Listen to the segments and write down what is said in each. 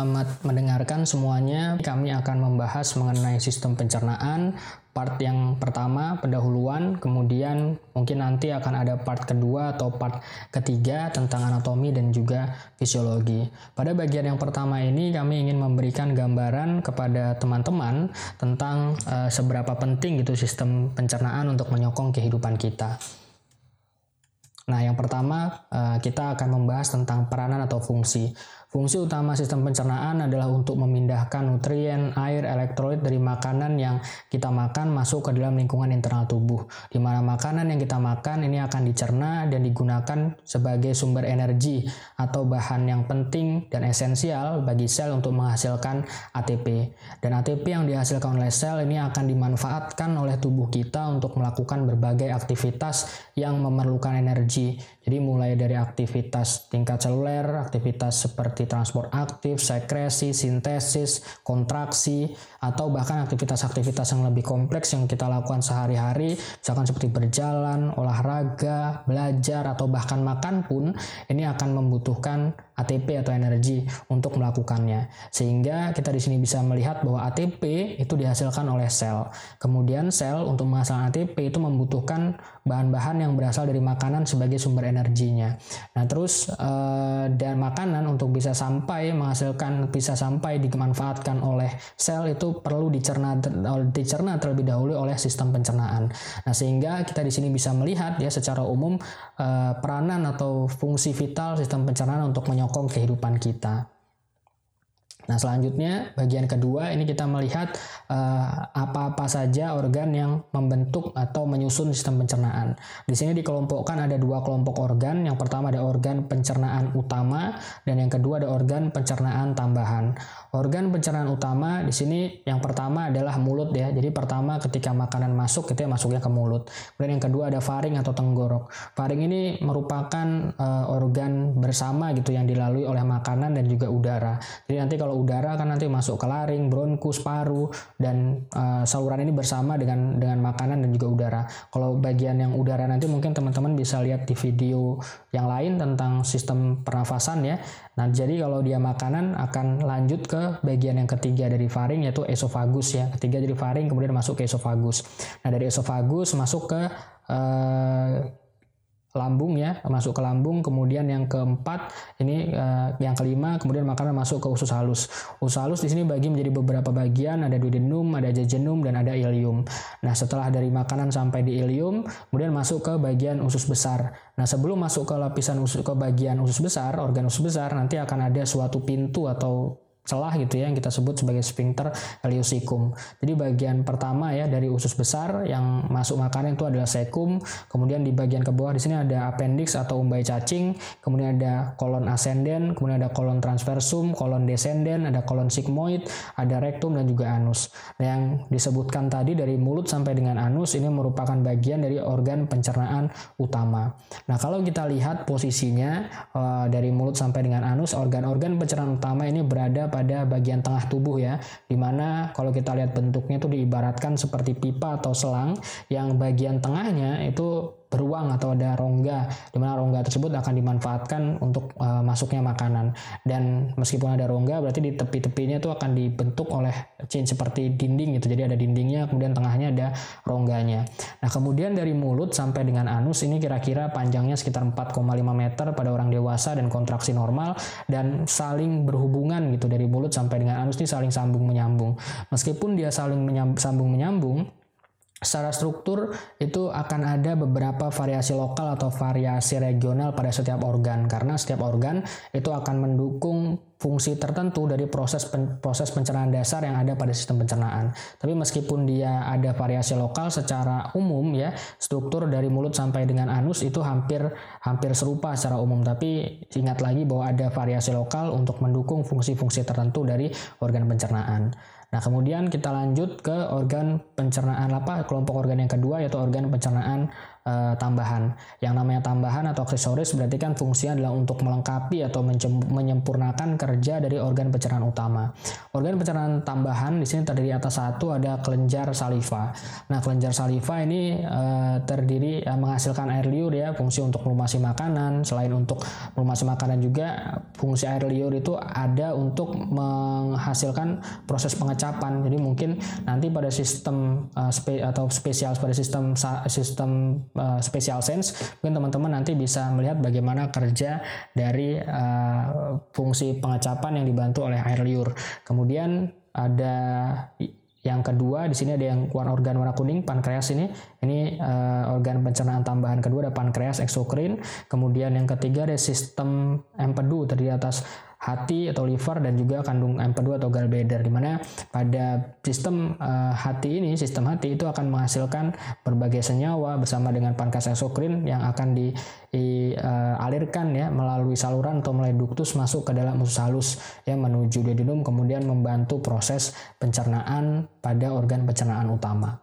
Selamat mendengarkan semuanya. Kami akan membahas mengenai sistem pencernaan. Part yang pertama, pendahuluan, kemudian mungkin nanti akan ada part kedua atau part ketiga tentang anatomi dan juga fisiologi. Pada bagian yang pertama ini kami ingin memberikan gambaran kepada teman-teman tentang uh, seberapa penting gitu sistem pencernaan untuk menyokong kehidupan kita. Nah, yang pertama uh, kita akan membahas tentang peranan atau fungsi. Fungsi utama sistem pencernaan adalah untuk memindahkan nutrien, air, elektrolit dari makanan yang kita makan masuk ke dalam lingkungan internal tubuh. Di mana makanan yang kita makan ini akan dicerna dan digunakan sebagai sumber energi atau bahan yang penting dan esensial bagi sel untuk menghasilkan ATP. Dan ATP yang dihasilkan oleh sel ini akan dimanfaatkan oleh tubuh kita untuk melakukan berbagai aktivitas yang memerlukan energi. Jadi mulai dari aktivitas tingkat seluler, aktivitas seperti transport aktif, sekresi, sintesis, kontraksi, atau bahkan aktivitas-aktivitas yang lebih kompleks yang kita lakukan sehari-hari, misalkan seperti berjalan, olahraga, belajar, atau bahkan makan pun, ini akan membutuhkan ATP atau energi untuk melakukannya. Sehingga kita di sini bisa melihat bahwa ATP itu dihasilkan oleh sel. Kemudian sel untuk menghasilkan ATP itu membutuhkan bahan-bahan yang berasal dari makanan sebagai sumber energinya. Nah, terus eh, dan makanan untuk bisa sampai menghasilkan bisa sampai dimanfaatkan oleh sel itu perlu dicerna dicerna terlebih dahulu oleh sistem pencernaan. Nah, sehingga kita di sini bisa melihat ya secara umum eh, peranan atau fungsi vital sistem pencernaan untuk menyokong menyokong kehidupan kita. Nah, selanjutnya bagian kedua ini kita melihat eh, apa-apa uh, saja organ yang membentuk atau menyusun sistem pencernaan. Di sini dikelompokkan ada dua kelompok organ. Yang pertama ada organ pencernaan utama dan yang kedua ada organ pencernaan tambahan. Organ pencernaan utama di sini yang pertama adalah mulut ya. Jadi pertama ketika makanan masuk itu ya masuknya ke mulut. Kemudian yang kedua ada faring atau tenggorok. Faring ini merupakan uh, organ bersama gitu yang dilalui oleh makanan dan juga udara. Jadi nanti kalau udara kan nanti masuk ke laring, bronkus, paru dan uh, saluran ini bersama dengan dengan makanan dan juga udara. Kalau bagian yang udara nanti mungkin teman-teman bisa lihat di video yang lain tentang sistem pernafasan ya. Nah, jadi kalau dia makanan akan lanjut ke bagian yang ketiga dari faring yaitu esofagus ya. Ketiga dari faring kemudian masuk ke esofagus. Nah, dari esofagus masuk ke uh, lambung ya masuk ke lambung kemudian yang keempat ini uh, yang kelima kemudian makanan masuk ke usus halus usus halus di sini bagi menjadi beberapa bagian ada duodenum ada jejunum dan ada ilium nah setelah dari makanan sampai di ilium kemudian masuk ke bagian usus besar nah sebelum masuk ke lapisan usus ke bagian usus besar organ usus besar nanti akan ada suatu pintu atau celah gitu ya yang kita sebut sebagai sphincter ileocekum. Jadi bagian pertama ya dari usus besar yang masuk makanan itu adalah sekum, kemudian di bagian ke bawah di sini ada appendix atau umbai cacing, kemudian ada kolon ascendent, kemudian ada kolon transversum, kolon descendent, ada kolon sigmoid, ada rektum dan juga anus. Nah, yang disebutkan tadi dari mulut sampai dengan anus ini merupakan bagian dari organ pencernaan utama. Nah, kalau kita lihat posisinya uh, dari mulut sampai dengan anus, organ-organ pencernaan utama ini berada pada bagian tengah tubuh ya, di mana kalau kita lihat bentuknya itu diibaratkan seperti pipa atau selang yang bagian tengahnya itu beruang atau ada rongga di mana rongga tersebut akan dimanfaatkan untuk uh, masuknya makanan. Dan meskipun ada rongga berarti di tepi-tepinya itu akan dibentuk oleh chain seperti dinding gitu. Jadi ada dindingnya kemudian tengahnya ada rongganya. Nah kemudian dari mulut sampai dengan anus ini kira-kira panjangnya sekitar 4,5 meter pada orang dewasa dan kontraksi normal dan saling berhubungan gitu dari mulut sampai dengan anus ini saling sambung menyambung. Meskipun dia saling menyambung, sambung menyambung Secara struktur itu akan ada beberapa variasi lokal atau variasi regional pada setiap organ karena setiap organ itu akan mendukung fungsi tertentu dari proses pen, proses pencernaan dasar yang ada pada sistem pencernaan. Tapi meskipun dia ada variasi lokal secara umum ya, struktur dari mulut sampai dengan anus itu hampir hampir serupa secara umum, tapi ingat lagi bahwa ada variasi lokal untuk mendukung fungsi-fungsi tertentu dari organ pencernaan. Nah, kemudian kita lanjut ke organ pencernaan apa? Kelompok organ yang kedua yaitu organ pencernaan uh, tambahan. Yang namanya tambahan atau aksesoris berarti kan fungsinya adalah untuk melengkapi atau menyempurnakan kerja dari organ pencernaan utama. Organ pencernaan tambahan di sini terdiri atas satu ada kelenjar saliva. Nah, kelenjar saliva ini uh, terdiri uh, menghasilkan air liur ya, fungsi untuk melumasi makanan. Selain untuk melumasi makanan juga fungsi air liur itu ada untuk menghasilkan proses pengecapan. Jadi mungkin nanti pada sistem uh, spe atau spesial pada sistem sistem uh, special sense mungkin teman-teman nanti bisa melihat bagaimana kerja dari uh, fungsi pengecapan yang dibantu oleh air liur. Kemudian ada yang kedua di sini ada yang keluar organ warna kuning pankreas ini. Ini uh, organ pencernaan tambahan kedua ada pankreas eksokrin. Kemudian yang ketiga ada sistem empedu terdiri atas hati atau liver dan juga kandung empedu atau gallbladder di mana pada sistem uh, hati ini sistem hati itu akan menghasilkan berbagai senyawa bersama dengan pankreas eksokrin yang akan dialirkan uh, ya melalui saluran atau melalui duktus masuk ke dalam usus halus ya menuju duodenum kemudian membantu proses pencernaan pada organ pencernaan utama.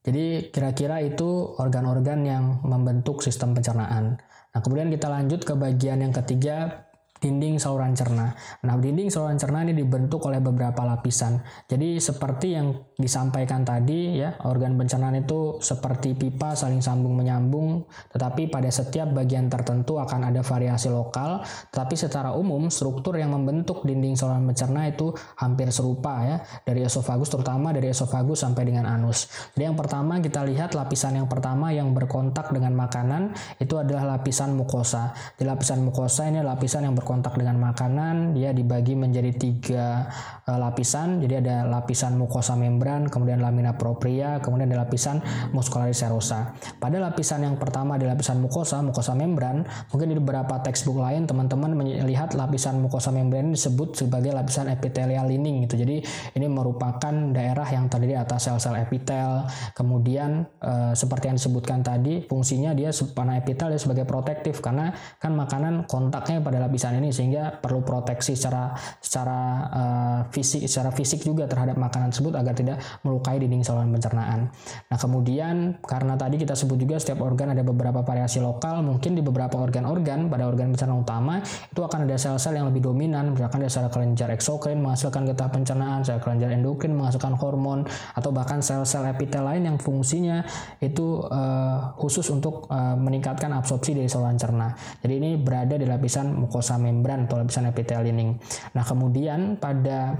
Jadi kira-kira itu organ-organ yang membentuk sistem pencernaan. Nah, kemudian kita lanjut ke bagian yang ketiga dinding saluran cerna. Nah, dinding saluran cerna ini dibentuk oleh beberapa lapisan. Jadi seperti yang disampaikan tadi ya, organ pencernaan itu seperti pipa saling sambung menyambung, tetapi pada setiap bagian tertentu akan ada variasi lokal, tetapi secara umum struktur yang membentuk dinding saluran pencerna itu hampir serupa ya, dari esofagus terutama dari esofagus sampai dengan anus. Jadi yang pertama kita lihat lapisan yang pertama yang berkontak dengan makanan itu adalah lapisan mukosa. Di lapisan mukosa ini lapisan yang berkontak kontak dengan makanan dia dibagi menjadi tiga uh, lapisan jadi ada lapisan mukosa membran kemudian lamina propria kemudian ada lapisan muscularis serosa. Pada lapisan yang pertama di lapisan mukosa mukosa membran. Mungkin di beberapa textbook lain teman-teman melihat lapisan mukosa membran disebut sebagai lapisan epithelial lining gitu. Jadi ini merupakan daerah yang terdiri atas sel-sel epitel. Kemudian uh, seperti yang disebutkan tadi fungsinya dia panah epitel dia sebagai protektif karena kan makanan kontaknya pada lapisan ini sehingga perlu proteksi secara secara uh, fisik secara fisik juga terhadap makanan tersebut agar tidak melukai dinding saluran pencernaan. Nah, kemudian karena tadi kita sebut juga setiap organ ada beberapa variasi lokal, mungkin di beberapa organ-organ pada organ pencernaan utama itu akan ada sel-sel yang lebih dominan, misalkan ada sel kelenjar eksokrin menghasilkan getah pencernaan, sel kelenjar endokrin menghasilkan hormon atau bahkan sel-sel epitel lain yang fungsinya itu uh, khusus untuk uh, meningkatkan absorpsi dari saluran cerna. Jadi ini berada di lapisan mukosa membran atau lapisan epitel lining. Nah, kemudian pada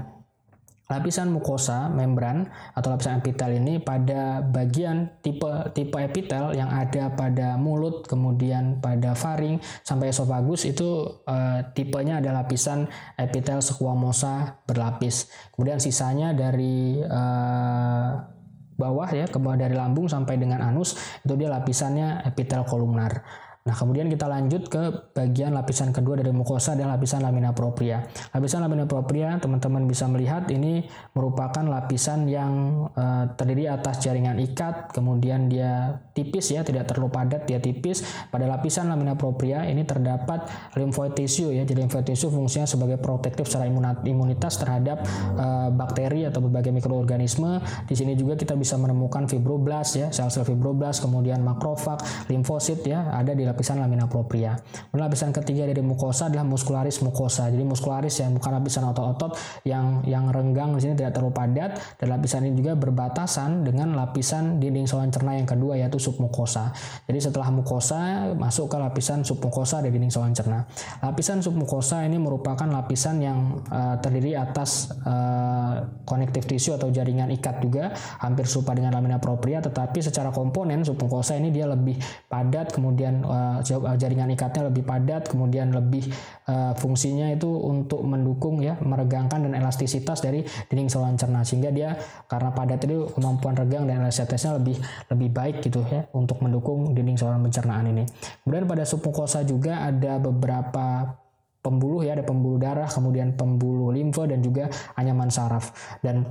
lapisan mukosa membran atau lapisan epitel ini pada bagian tipe tipe epitel yang ada pada mulut kemudian pada faring sampai esofagus itu uh, tipenya ada lapisan epitel squamosa berlapis. Kemudian sisanya dari uh, bawah ya ke bawah dari lambung sampai dengan anus itu dia lapisannya epitel kolumnar Nah, kemudian kita lanjut ke bagian lapisan kedua dari mukosa dan lapisan lamina propria. Lapisan lamina propria, teman-teman bisa melihat ini merupakan lapisan yang uh, terdiri atas jaringan ikat, kemudian dia tipis ya, tidak terlalu padat, dia tipis. Pada lapisan lamina propria ini terdapat lymphoid tissue ya. Jadi lymphoid tissue fungsinya sebagai protektif secara imunitas terhadap uh, bakteri atau berbagai mikroorganisme. Di sini juga kita bisa menemukan fibroblast ya, sel-sel fibroblast, kemudian makrofag, limfosit ya, ada di lapisan lamina propria. Kemudian lapisan ketiga dari mukosa adalah muscularis mukosa. Jadi muscularis yang bukan lapisan otot-otot yang yang renggang di sini tidak terlalu padat dan lapisan ini juga berbatasan dengan lapisan dinding saluran cerna yang kedua yaitu submukosa. Jadi setelah mukosa masuk ke lapisan submukosa dari dinding saluran cerna. Lapisan submukosa ini merupakan lapisan yang uh, terdiri atas uh, connective tissue atau jaringan ikat juga hampir serupa dengan lamina propria tetapi secara komponen submukosa ini dia lebih padat kemudian uh, uh, jaringan ikatnya lebih padat, kemudian lebih uh, fungsinya itu untuk mendukung ya meregangkan dan elastisitas dari dinding saluran cerna sehingga dia karena padat itu kemampuan regang dan elastisitasnya lebih lebih baik gitu ya untuk mendukung dinding saluran pencernaan ini. Kemudian pada submukosa juga ada beberapa pembuluh ya ada pembuluh darah kemudian pembuluh limfa dan juga anyaman saraf dan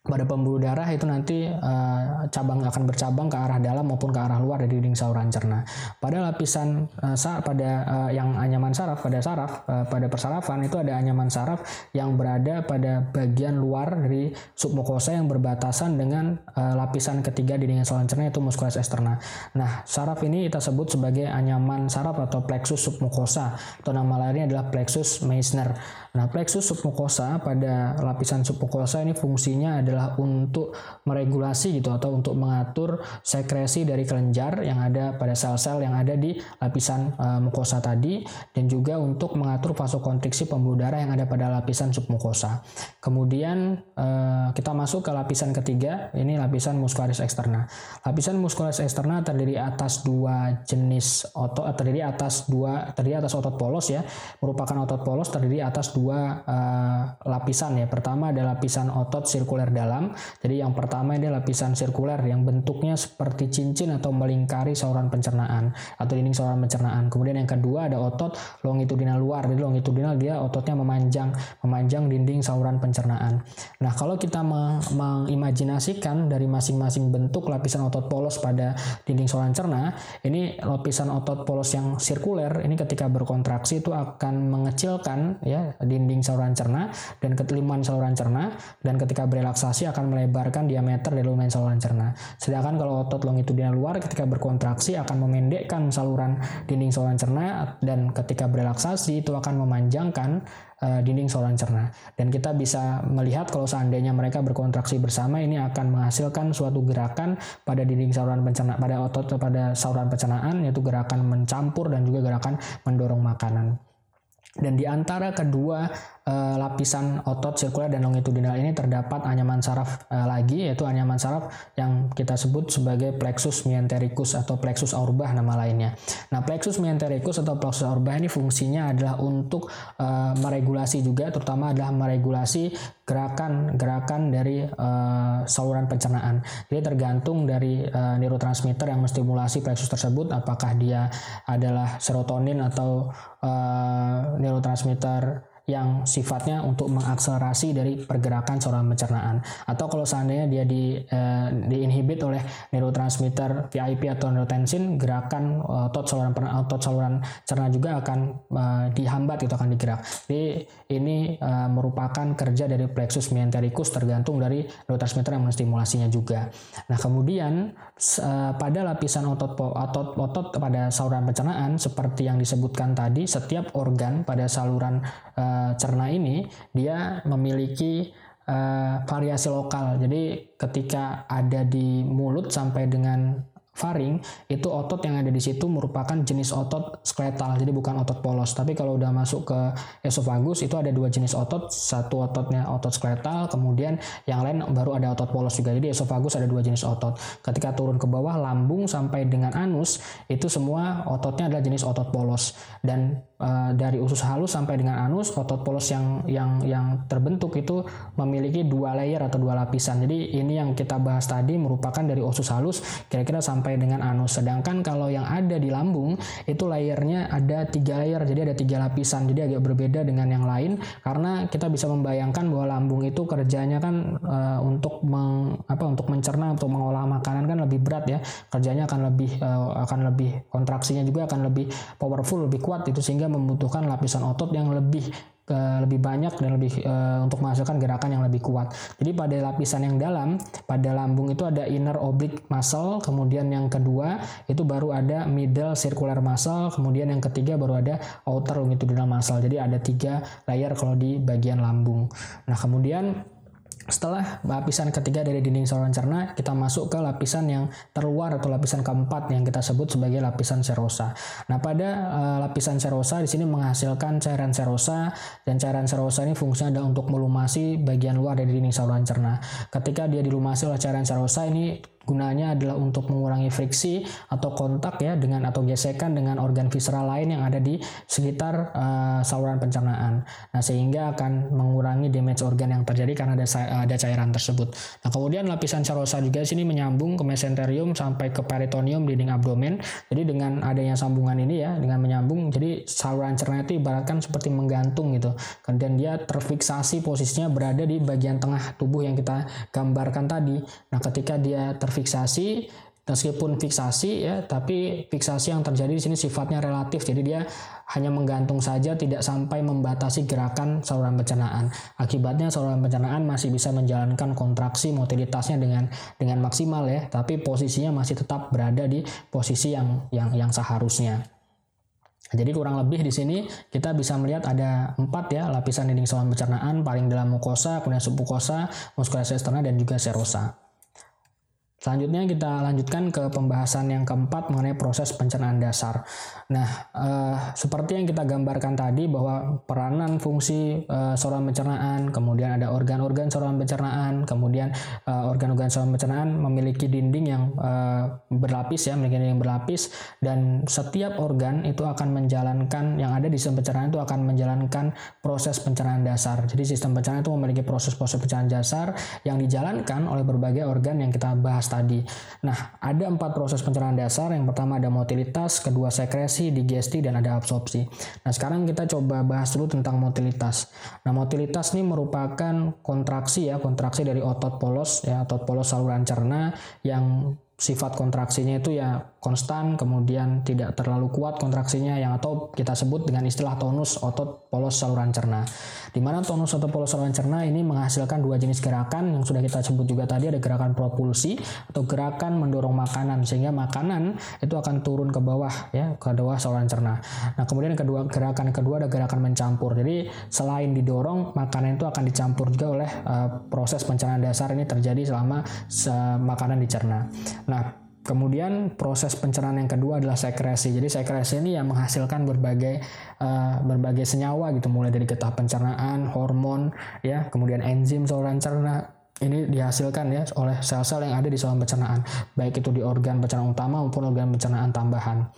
pada pembuluh darah itu nanti uh, cabang akan bercabang ke arah dalam maupun ke arah luar dari dinding saluran cerna. Pada lapisan uh, pada uh, yang anyaman saraf pada saraf uh, pada persarafan itu ada anyaman saraf yang berada pada bagian luar dari submukosa yang berbatasan dengan uh, lapisan ketiga dinding saluran cerna yaitu musculus externa. Nah, saraf ini kita sebut sebagai anyaman saraf atau plexus submukosa atau nama lainnya adalah plexus Meissner. Nah, plexus submukosa pada lapisan submukosa ini fungsinya adalah untuk meregulasi gitu atau untuk mengatur sekresi dari kelenjar yang ada pada sel-sel yang ada di lapisan uh, mukosa tadi dan juga untuk mengatur vasokonstriksi pembuluh darah yang ada pada lapisan submukosa. Kemudian uh, kita masuk ke lapisan ketiga, ini lapisan muscularis externa. Lapisan muscularis externa terdiri atas dua jenis otot, terdiri atas dua terdiri atas otot polos ya, merupakan otot polos terdiri atas dua uh, lapisan ya. Pertama ada lapisan otot sirkuler dalam. Jadi yang pertama ini lapisan sirkuler yang bentuknya seperti cincin atau melingkari saluran pencernaan atau dinding saluran pencernaan. Kemudian yang kedua ada otot longitudinal luar. Jadi longitudinal dia ototnya memanjang memanjang dinding saluran pencernaan. Nah, kalau kita mengimajinasikan dari masing-masing bentuk lapisan otot polos pada dinding saluran cerna, ini lapisan otot polos yang sirkuler ini ketika berkontraksi itu akan mengecilkan ya dinding saluran cerna dan keteliman saluran cerna dan ketika berelaksasi akan melebarkan diameter dari lumen saluran cerna. Sedangkan kalau otot longitudinal luar ketika berkontraksi akan memendekkan saluran dinding saluran cerna dan ketika berelaksasi itu akan memanjangkan uh, dinding saluran cerna. Dan kita bisa melihat kalau seandainya mereka berkontraksi bersama ini akan menghasilkan suatu gerakan pada dinding saluran pencernaan pada otot pada saluran pencernaan yaitu gerakan mencampur dan juga gerakan mendorong makanan. Dan di antara kedua uh, lapisan otot sirkuler dan longitudinal ini terdapat anyaman saraf uh, lagi yaitu anyaman saraf yang kita sebut sebagai plexus mesentericus atau plexus aurbah nama lainnya. Nah, plexus mesentericus atau plexus aurbah ini fungsinya adalah untuk uh, meregulasi juga terutama adalah meregulasi gerakan-gerakan dari uh, saluran pencernaan. Jadi tergantung dari uh, neurotransmitter yang menstimulasi plexus tersebut apakah dia adalah serotonin atau uh, neurotransmitter yang sifatnya untuk mengakselerasi dari pergerakan saluran pencernaan atau kalau seandainya dia di uh, diinhibit oleh neurotransmitter VIP atau neurotensin gerakan otot saluran otot saluran cerna juga akan uh, dihambat itu akan digerak. Jadi ini uh, merupakan kerja dari plexus mesentericus tergantung dari neurotransmitter yang menstimulasinya juga. Nah, kemudian uh, pada lapisan otot otot otot pada saluran pencernaan seperti yang disebutkan tadi setiap organ pada saluran uh, cerna ini dia memiliki uh, variasi lokal. Jadi ketika ada di mulut sampai dengan faring itu otot yang ada di situ merupakan jenis otot skeletal jadi bukan otot polos. Tapi kalau udah masuk ke esofagus itu ada dua jenis otot. Satu ototnya otot skeletal kemudian yang lain baru ada otot polos juga. Jadi esofagus ada dua jenis otot. Ketika turun ke bawah lambung sampai dengan anus itu semua ototnya adalah jenis otot polos. Dan uh, dari usus halus sampai dengan anus otot polos yang yang yang terbentuk itu memiliki dua layer atau dua lapisan. Jadi ini yang kita bahas tadi merupakan dari usus halus kira-kira sampai sampai dengan anus. Sedangkan kalau yang ada di lambung itu layernya ada tiga layer, jadi ada tiga lapisan. Jadi agak berbeda dengan yang lain karena kita bisa membayangkan bahwa lambung itu kerjanya kan uh, untuk meng, apa untuk mencerna untuk mengolah makanan kan lebih berat ya. Kerjanya akan lebih uh, akan lebih kontraksinya juga akan lebih powerful, lebih kuat itu sehingga membutuhkan lapisan otot yang lebih lebih banyak dan lebih uh, untuk menghasilkan gerakan yang lebih kuat. Jadi pada lapisan yang dalam, pada lambung itu ada inner oblique muscle, kemudian yang kedua itu baru ada middle circular muscle, kemudian yang ketiga baru ada outer longitudinal muscle. Jadi ada tiga layer kalau di bagian lambung. Nah kemudian setelah lapisan ketiga dari dinding saluran cerna, kita masuk ke lapisan yang terluar atau lapisan keempat yang kita sebut sebagai lapisan serosa. Nah, pada uh, lapisan serosa di sini menghasilkan cairan serosa dan cairan serosa ini fungsinya adalah untuk melumasi bagian luar dari dinding saluran cerna. Ketika dia dilumasi oleh cairan serosa ini gunanya adalah untuk mengurangi friksi atau kontak ya dengan atau gesekan dengan organ visceral lain yang ada di sekitar uh, saluran pencernaan. Nah, sehingga akan mengurangi damage organ yang terjadi karena ada ada cairan tersebut. Nah, kemudian lapisan serosa juga sini menyambung ke mesenterium sampai ke peritoneum dinding abdomen. Jadi dengan adanya sambungan ini ya, dengan menyambung jadi saluran cerna itu ibaratkan seperti menggantung gitu. Kemudian dia terfiksasi posisinya berada di bagian tengah tubuh yang kita gambarkan tadi. Nah, ketika dia terfiksasi meskipun fiksasi ya, tapi fiksasi yang terjadi di sini sifatnya relatif. Jadi dia hanya menggantung saja tidak sampai membatasi gerakan saluran pencernaan. Akibatnya saluran pencernaan masih bisa menjalankan kontraksi motilitasnya dengan dengan maksimal ya, tapi posisinya masih tetap berada di posisi yang yang yang seharusnya. Jadi kurang lebih di sini kita bisa melihat ada empat ya lapisan dinding saluran pencernaan paling dalam mukosa, kemudian submukosa, muskulasi eksterna dan juga serosa. Selanjutnya kita lanjutkan ke pembahasan yang keempat mengenai proses pencernaan dasar. Nah, eh, seperti yang kita gambarkan tadi bahwa peranan fungsi eh, saluran pencernaan, kemudian ada organ-organ saluran pencernaan, kemudian eh, organ-organ saluran pencernaan memiliki dinding yang eh, berlapis ya, memiliki dinding yang berlapis dan setiap organ itu akan menjalankan yang ada di sistem pencernaan itu akan menjalankan proses pencernaan dasar. Jadi sistem pencernaan itu memiliki proses-proses pencernaan dasar yang dijalankan oleh berbagai organ yang kita bahas tadi. Nah, ada empat proses pencernaan dasar. Yang pertama ada motilitas, kedua sekresi, digesti, dan ada absorpsi. Nah, sekarang kita coba bahas dulu tentang motilitas. Nah, motilitas ini merupakan kontraksi ya, kontraksi dari otot polos ya, otot polos saluran cerna yang sifat kontraksinya itu ya konstan kemudian tidak terlalu kuat kontraksinya yang atau kita sebut dengan istilah tonus otot polos saluran cerna. Di mana tonus otot polos saluran cerna ini menghasilkan dua jenis gerakan yang sudah kita sebut juga tadi ada gerakan propulsi atau gerakan mendorong makanan sehingga makanan itu akan turun ke bawah ya ke bawah saluran cerna. Nah, kemudian kedua gerakan kedua ada gerakan mencampur. Jadi selain didorong makanan itu akan dicampur juga oleh uh, proses pencernaan dasar ini terjadi selama makanan dicerna. Nah, Kemudian proses pencernaan yang kedua adalah sekresi. Jadi sekresi ini yang menghasilkan berbagai uh, berbagai senyawa gitu, mulai dari getah pencernaan, hormon, ya, kemudian enzim saluran cerna ini dihasilkan ya oleh sel-sel yang ada di saluran pencernaan, baik itu di organ pencernaan utama maupun organ pencernaan tambahan.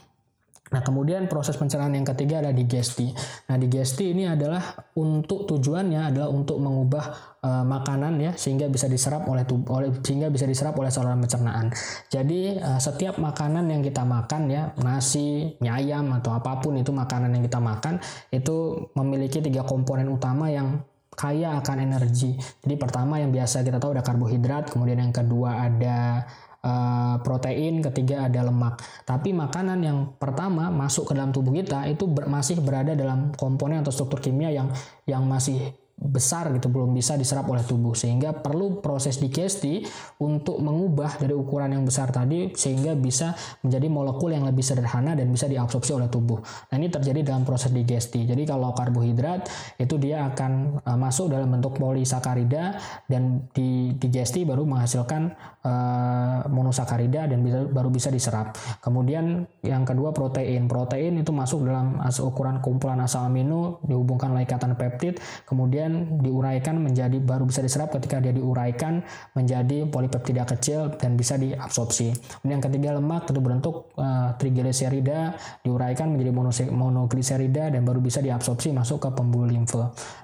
Nah, kemudian proses pencernaan yang ketiga adalah digesti. Nah, digesti ini adalah untuk tujuannya adalah untuk mengubah uh, makanan ya sehingga bisa diserap oleh tubuh oleh sehingga bisa diserap oleh saluran pencernaan. Jadi, uh, setiap makanan yang kita makan ya, nasi, mie ayam atau apa pun itu makanan yang kita makan itu memiliki tiga komponen utama yang kaya akan energi. Jadi pertama yang biasa kita tahu ada karbohidrat, kemudian yang kedua ada uh, protein, ketiga ada lemak. Tapi makanan yang pertama masuk ke dalam tubuh kita itu ber, masih berada dalam komponen atau struktur kimia yang yang masih besar gitu belum bisa diserap oleh tubuh sehingga perlu proses digesti untuk mengubah dari ukuran yang besar tadi sehingga bisa menjadi molekul yang lebih sederhana dan bisa diabsorpsi oleh tubuh. Nah ini terjadi dalam proses digesti. Jadi kalau karbohidrat itu dia akan uh, masuk dalam bentuk polisakarida dan di digesti baru menghasilkan uh, monosakarida dan bisa, baru bisa diserap. Kemudian yang kedua protein. Protein itu masuk dalam ukuran kumpulan asam amino dihubungkan oleh ikatan peptid. Kemudian kemudian diuraikan menjadi baru bisa diserap ketika dia diuraikan menjadi polipeptida kecil dan bisa diabsorpsi. Kemudian yang ketiga lemak itu berbentuk uh, trigliserida diuraikan menjadi monogliserida dan baru bisa diabsorpsi masuk ke pembuluh limfe.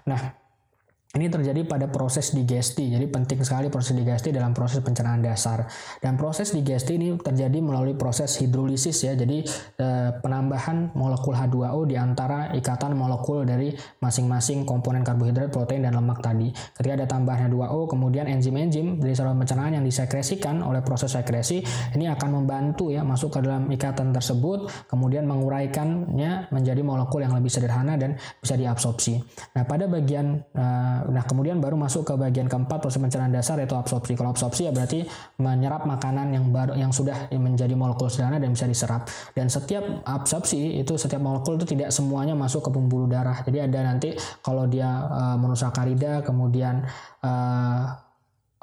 Nah, ini terjadi pada proses digesti. Jadi penting sekali proses digesti dalam proses pencernaan dasar. Dan proses digesti ini terjadi melalui proses hidrolisis ya. Jadi eh, penambahan molekul H2O di antara ikatan molekul dari masing-masing komponen karbohidrat, protein dan lemak tadi. Ketika ada tambahan H2O, kemudian enzim-enzim dari saluran pencernaan yang disekresikan oleh proses sekresi ini akan membantu ya masuk ke dalam ikatan tersebut, kemudian menguraikannya menjadi molekul yang lebih sederhana dan bisa diabsorpsi. Nah, pada bagian eh, Nah, kemudian baru masuk ke bagian keempat proses pencernaan dasar yaitu absorpsi. Kalau absorpsi ya berarti menyerap makanan yang baru yang sudah menjadi molekul sederhana dan bisa diserap. Dan setiap absorpsi itu setiap molekul itu tidak semuanya masuk ke pembuluh darah. Jadi ada nanti kalau dia uh, monosakarida kemudian uh,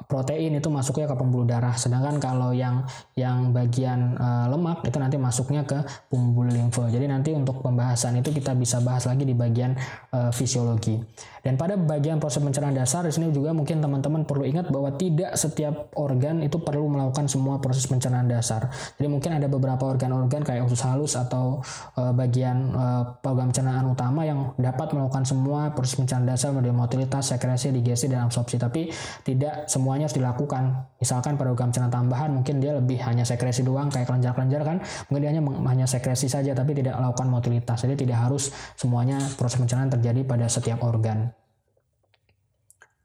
protein itu masuknya ke pembuluh darah sedangkan kalau yang yang bagian uh, lemak itu nanti masuknya ke pembuluh limfe jadi nanti untuk pembahasan itu kita bisa bahas lagi di bagian uh, fisiologi dan pada bagian proses pencernaan dasar di sini juga mungkin teman-teman perlu ingat bahwa tidak setiap organ itu perlu melakukan semua proses pencernaan dasar. Jadi mungkin ada beberapa organ-organ kayak usus halus atau uh, bagian uh, program pencernaan utama yang dapat melakukan semua proses pencernaan dasar dari motilitas, sekresi, digesti dan absorpsi. Tapi tidak semuanya harus dilakukan. Misalkan pada program pencernaan tambahan mungkin dia lebih hanya sekresi doang kayak kelenjar-kelenjar kan, mungkin dia hanya hanya sekresi saja tapi tidak melakukan motilitas. Jadi tidak harus semuanya proses pencernaan terjadi pada setiap organ.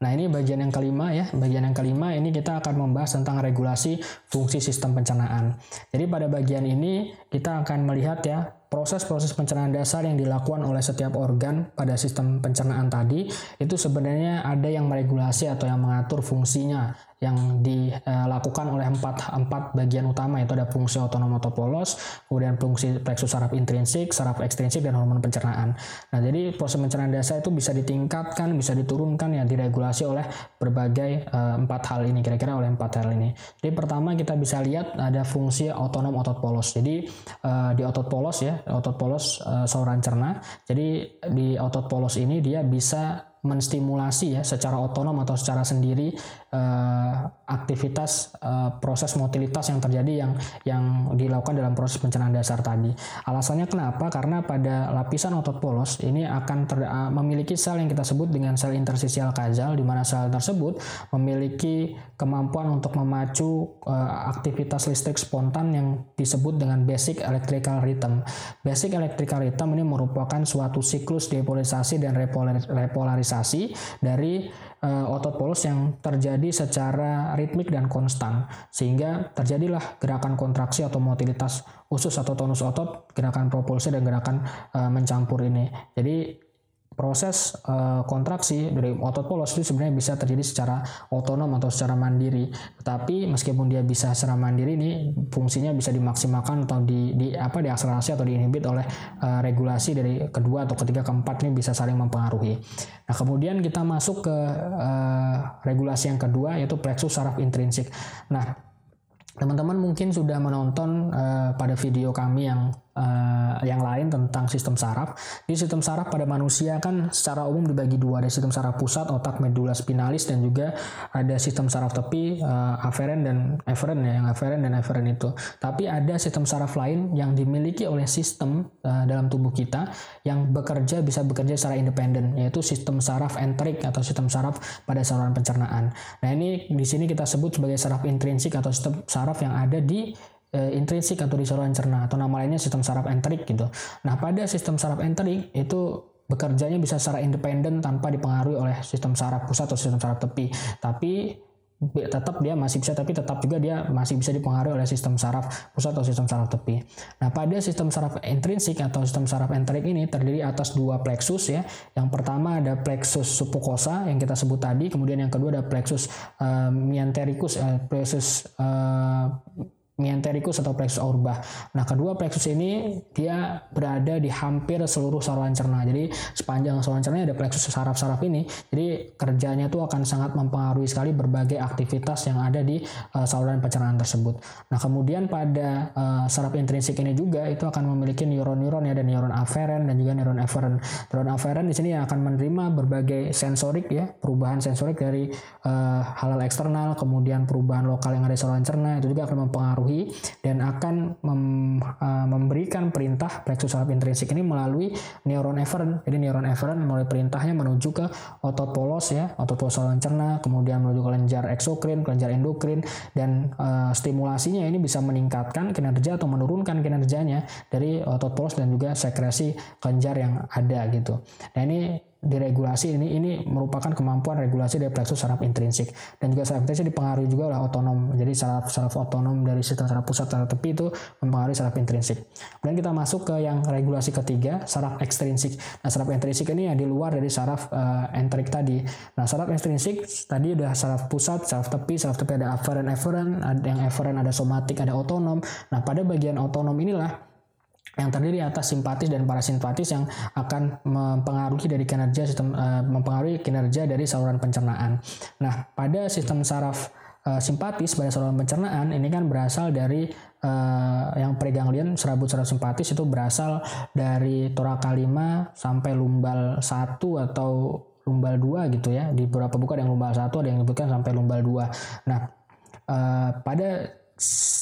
Nah ini bagian yang kelima ya, bagian yang kelima ini kita akan membahas tentang regulasi fungsi sistem pencernaan. Jadi pada bagian ini kita akan melihat ya proses-proses pencernaan dasar yang dilakukan oleh setiap organ pada sistem pencernaan tadi itu sebenarnya ada yang meregulasi atau yang mengatur fungsinya yang dilakukan oleh empat, empat bagian utama itu ada fungsi otonom polos, kemudian fungsi plexus saraf intrinsik, saraf ekstrinsik dan hormon pencernaan. Nah, jadi proses pencernaan dasar itu bisa ditingkatkan, bisa diturunkan ya diregulasi oleh berbagai uh, empat hal ini kira-kira oleh empat hal ini. Jadi pertama kita bisa lihat ada fungsi otonom otot polos. Jadi uh, di otot polos ya, otot polos uh, saluran cerna. Jadi di otot polos ini dia bisa menstimulasi ya secara otonom atau secara sendiri uh, aktivitas uh, proses motilitas yang terjadi yang yang dilakukan dalam proses pencernaan dasar tadi. Alasannya kenapa? Karena pada lapisan otot polos ini akan ter, uh, memiliki sel yang kita sebut dengan sel intersisial kazal di mana sel tersebut memiliki kemampuan untuk memacu uh, aktivitas listrik spontan yang disebut dengan basic electrical rhythm. Basic electrical rhythm ini merupakan suatu siklus depolarisasi dan repolarisasi relaksasi dari uh, otot polos yang terjadi secara ritmik dan konstan sehingga terjadilah gerakan kontraksi atau motilitas usus atau tonus otot, gerakan propulsi dan gerakan uh, mencampur ini. Jadi proses uh, kontraksi dari otot polos itu sebenarnya bisa terjadi secara otonom atau secara mandiri. Tetapi meskipun dia bisa secara mandiri ini fungsinya bisa dimaksimalkan atau di, di apa diakselerasi atau diinhibit oleh uh, regulasi dari kedua atau ketiga keempat ini bisa saling mempengaruhi. Nah, kemudian kita masuk ke uh, regulasi yang kedua yaitu plexus saraf intrinsik. Nah, teman-teman mungkin sudah menonton uh, pada video kami yang uh, yang lain tentang sistem saraf. Di sistem saraf pada manusia kan secara umum dibagi dua, ada sistem saraf pusat, otak medula spinalis dan juga ada sistem saraf tepi, uh, aferen dan eferen ya, yang aferen dan eferen itu. Tapi ada sistem saraf lain yang dimiliki oleh sistem uh, dalam tubuh kita yang bekerja bisa bekerja secara independen, yaitu sistem saraf enterik atau sistem saraf pada saluran pencernaan. Nah ini di sini kita sebut sebagai saraf intrinsik atau sistem saraf yang ada di e, intrinsik atau di saluran cerna atau nama lainnya sistem saraf enterik gitu. Nah, pada sistem saraf enterik itu bekerjanya bisa secara independen tanpa dipengaruhi oleh sistem saraf pusat atau sistem saraf tepi. Tapi tetap dia masih bisa tapi tetap juga dia masih bisa dipengaruhi oleh sistem saraf pusat atau sistem saraf tepi. Nah, pada sistem saraf intrinsik atau sistem saraf enterik ini terdiri atas dua plexus ya. Yang pertama ada plexus submucosa yang kita sebut tadi, kemudian yang kedua ada plexus uh, miantericus, uh, plexus uh, miantericus atau plexus aurba. Nah, kedua plexus ini dia berada di hampir seluruh saluran cerna. Jadi, sepanjang saluran cerna ada plexus saraf-saraf ini. Jadi, kerjanya itu akan sangat mempengaruhi sekali berbagai aktivitas yang ada di uh, saluran pencernaan tersebut. Nah, kemudian pada uh, saraf intrinsik ini juga itu akan memiliki neuron-neuron ya, ada neuron aferen dan juga neuron eferen. Neuron aferen di sini akan menerima berbagai sensorik ya, perubahan sensorik dari uh, hal-hal eksternal, kemudian perubahan lokal yang ada di saluran cerna itu juga akan mempengaruhi dan akan mem, uh, memberikan perintah plexus saraf intrinsik ini melalui neuron eferen. Jadi neuron eferen melalui perintahnya menuju ke otot polos ya, otot polos saluran cerna, kemudian menuju ke kelenjar eksokrin, kelenjar endokrin dan uh, stimulasinya ini bisa meningkatkan kinerja atau menurunkan kinerjanya dari otot polos dan juga sekresi kelenjar yang ada gitu. Nah ini diregulasi ini ini merupakan kemampuan regulasi dari plexus saraf intrinsik. Dan juga saraf intrinsik dipengaruhi juga oleh otonom. Jadi saraf saraf otonom dari sistem saraf pusat saraf tepi itu mempengaruhi saraf intrinsik. Kemudian kita masuk ke yang regulasi ketiga saraf ekstrinsik. Nah saraf intrinsik ini ya di luar dari saraf uh, entrik tadi. Nah saraf ekstrinsik tadi udah saraf pusat saraf tepi saraf tepi ada aferen eferen ada yang eferen ada somatik ada otonom. Nah pada bagian otonom inilah yang terdiri atas simpatis dan parasimpatis yang akan mempengaruhi dari kinerja sistem uh, mempengaruhi kinerja dari saluran pencernaan. Nah, pada sistem saraf uh, simpatis pada saluran pencernaan ini kan berasal dari uh, yang preganglion serabut saraf simpatis itu berasal dari toraka 5 sampai lumbal 1 atau lumbal 2 gitu ya. Di beberapa buku ada yang lumbal 1, ada yang menyebutkan sampai lumbal 2. Nah, uh, pada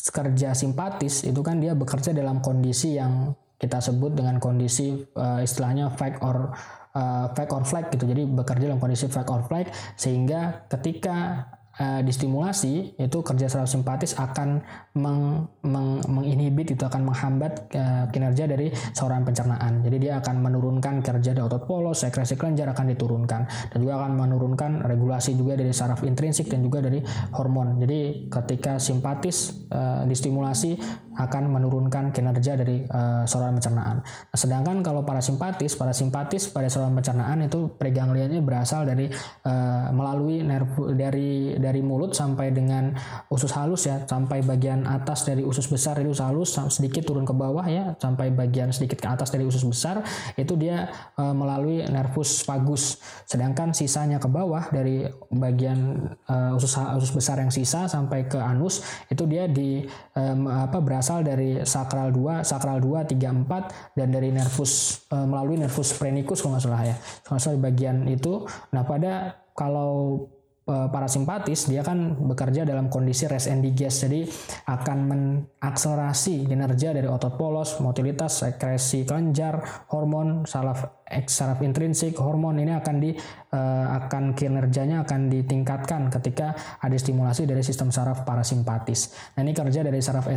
kerja simpatis itu kan dia bekerja dalam kondisi yang kita sebut dengan kondisi uh, istilahnya fight or uh, or flight gitu. Jadi bekerja dalam kondisi fight or flight sehingga ketika uh, distimulasi itu kerja saraf simpatis akan meng, meng, menginhibit itu akan menghambat uh, kinerja dari saluran pencernaan. Jadi dia akan menurunkan kerja dari otot polos, sekresi kelenjar akan diturunkan dan juga akan menurunkan regulasi juga dari saraf intrinsik dan juga dari hormon. Jadi ketika simpatis uh, distimulasi akan menurunkan kinerja dari uh, saluran pencernaan. Nah, sedangkan kalau parasimpatis, parasimpatis pada saluran pencernaan itu preganglianya berasal dari uh, melalui nerv dari dari mulut sampai dengan usus halus ya, sampai bagian atas dari usus besar dari usus halus sedikit turun ke bawah ya, sampai bagian sedikit ke atas dari usus besar itu dia uh, melalui nervus vagus. Sedangkan sisanya ke bawah dari bagian uh, usus usus besar yang sisa sampai ke anus itu dia di um, apa berasal dari sakral 2, sakral 2, 3, 4 dan dari nervus e, melalui nervus phrenikus kalau nggak salah ya. Kalau salah di bagian itu. Nah, pada kalau parasimpatis dia kan bekerja dalam kondisi rest and digest jadi akan mengakselerasi kinerja dari otot polos, motilitas, sekresi kelenjar, hormon, saraf saraf intrinsik, hormon ini akan di uh, akan kinerjanya akan ditingkatkan ketika ada stimulasi dari sistem saraf parasimpatis. Nah, ini kerja dari saraf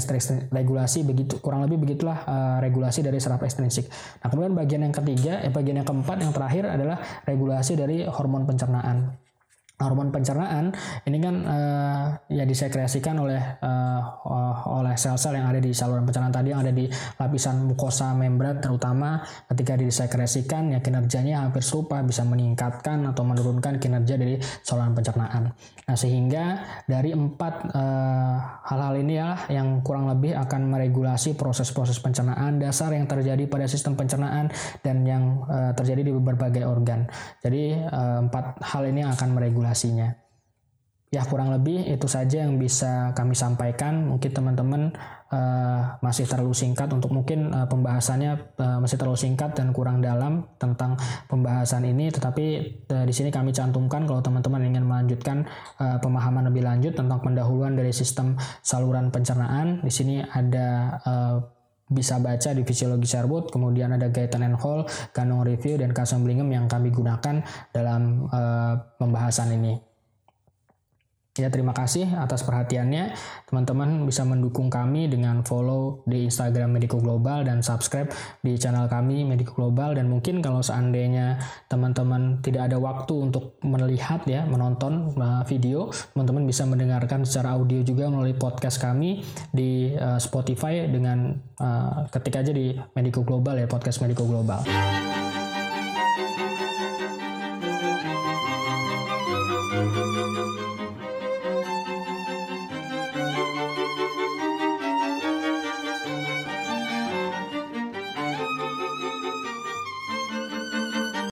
regulasi begitu kurang lebih begitulah regulasi dari saraf ekstrinsik. Nah, kemudian bagian yang ketiga, eh, bagian yang keempat yang terakhir adalah regulasi dari hormon pencernaan hormon pencernaan ini kan uh, ya disekresikan oleh uh, oleh sel-sel yang ada di saluran pencernaan tadi yang ada di lapisan mukosa membran terutama ketika disekresikan ya kinerjanya hampir serupa bisa meningkatkan atau menurunkan kinerja dari saluran pencernaan. Nah sehingga dari empat uh, hal-hal ini ya yang kurang lebih akan meregulasi proses-proses pencernaan dasar yang terjadi pada sistem pencernaan dan yang uh, terjadi di berbagai organ. Jadi uh, empat hal ini akan meregulasi implementasinya. Ya kurang lebih itu saja yang bisa kami sampaikan. Mungkin teman-teman uh, masih terlalu singkat untuk mungkin uh, pembahasannya uh, masih terlalu singkat dan kurang dalam tentang pembahasan ini. Tetapi uh, di sini kami cantumkan kalau teman-teman ingin melanjutkan uh, pemahaman lebih lanjut tentang pendahuluan dari sistem saluran pencernaan. Di sini ada uh, bisa baca di fisiologi Sherwood, kemudian ada Gaetan and Hall, Ganong Review, dan Kasem Blingham yang kami gunakan dalam uh, pembahasan ini. Ya, terima kasih atas perhatiannya. Teman-teman bisa mendukung kami dengan follow di Instagram Medico Global dan subscribe di channel kami Medico Global dan mungkin kalau seandainya teman-teman tidak ada waktu untuk melihat ya, menonton uh, video, teman-teman bisa mendengarkan secara audio juga melalui podcast kami di uh, Spotify dengan uh, ketik aja di Medico Global ya, podcast Medico Global.